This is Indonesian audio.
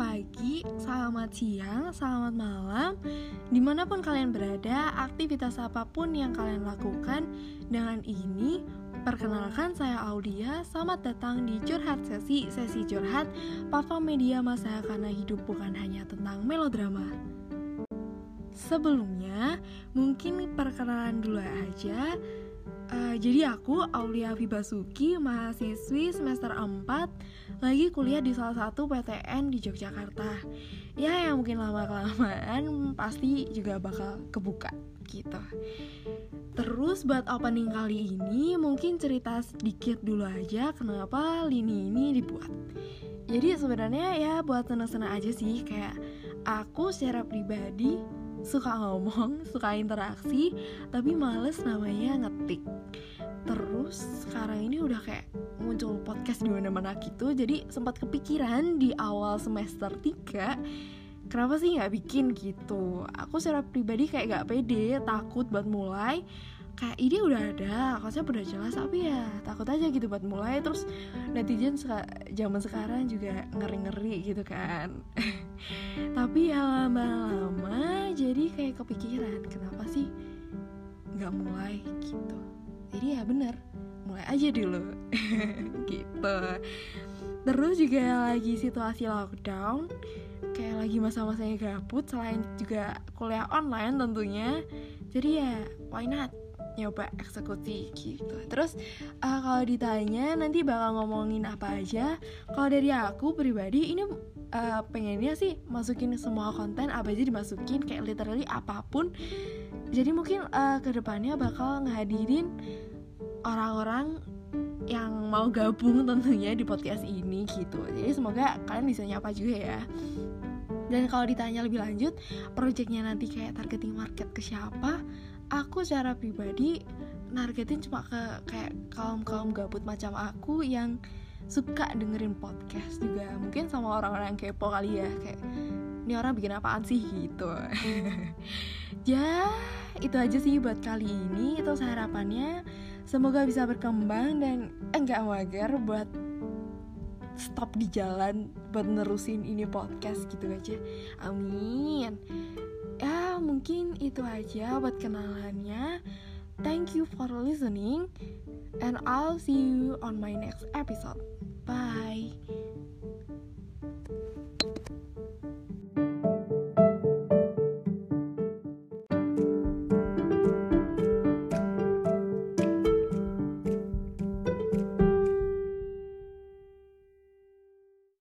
pagi, selamat siang, selamat malam. Di mana pun kalian berada, aktivitas apa pun yang kalian lakukan Dengan ini, perkenalkan saya Aulia. Selamat datang di Curhat Sesi, sesi curhat Platform media masa karena hidup bukan hanya tentang melodrama. Sebelumnya, mungkin perkenalan dulu aja Uh, jadi aku Aulia Vibasuki, mahasiswi semester 4 Lagi kuliah di salah satu PTN di Yogyakarta. Ya yang mungkin lama-kelamaan pasti juga bakal kebuka gitu. Terus buat opening kali ini mungkin cerita sedikit dulu aja kenapa lini ini dibuat. Jadi sebenarnya ya buat seneng-seneng aja sih Kayak aku secara pribadi suka ngomong, suka interaksi, tapi males namanya ngetik. Terus sekarang ini udah kayak muncul podcast di mana-mana gitu, jadi sempat kepikiran di awal semester 3 kenapa sih nggak bikin gitu. Aku secara pribadi kayak gak pede, takut buat mulai, kayak ide udah ada konsep udah jelas tapi ya takut aja gitu buat mulai terus netizen suka zaman sekarang juga ngeri ngeri gitu kan tapi ya lama-lama jadi kayak kepikiran kenapa sih nggak mulai gitu? Jadi ya bener mulai aja dulu. Gitu. Terus juga lagi situasi lockdown kayak lagi masa-masanya gabut selain juga kuliah online tentunya. Jadi ya why not nyoba eksekusi gitu. Terus uh, kalau ditanya nanti bakal ngomongin apa aja kalau dari aku pribadi ini uh, pengennya sih masukin semua konten apa aja dimasukin kayak literally apa pun. Jadi mungkin uh, ke depannya bakal ngehadirin orang-orang yang mau gabung tentunya di podcast ini gitu. Jadi semoga kalian bisa nyapa juga ya dan kalau ditanya lebih lanjut projectnya nanti kayak targeting market ke siapa aku secara pribadi nargetin cuma ke kayak kaum kaum gabut macam aku yang suka dengerin podcast juga. Mungkin sama orang-orang kepo kali ya kayak ini orang bikin apaan sih? gitu. Ya itu aja sih buat kali ini. Itu harapannya semoga bisa berkembang dan enggak mager buat stop di jalan buat nerusin ini podcast gitu aja. Amin. Ya mungkin itu aja buat kenalannya. Thank you for listening and I'll see you on my next episode. Bye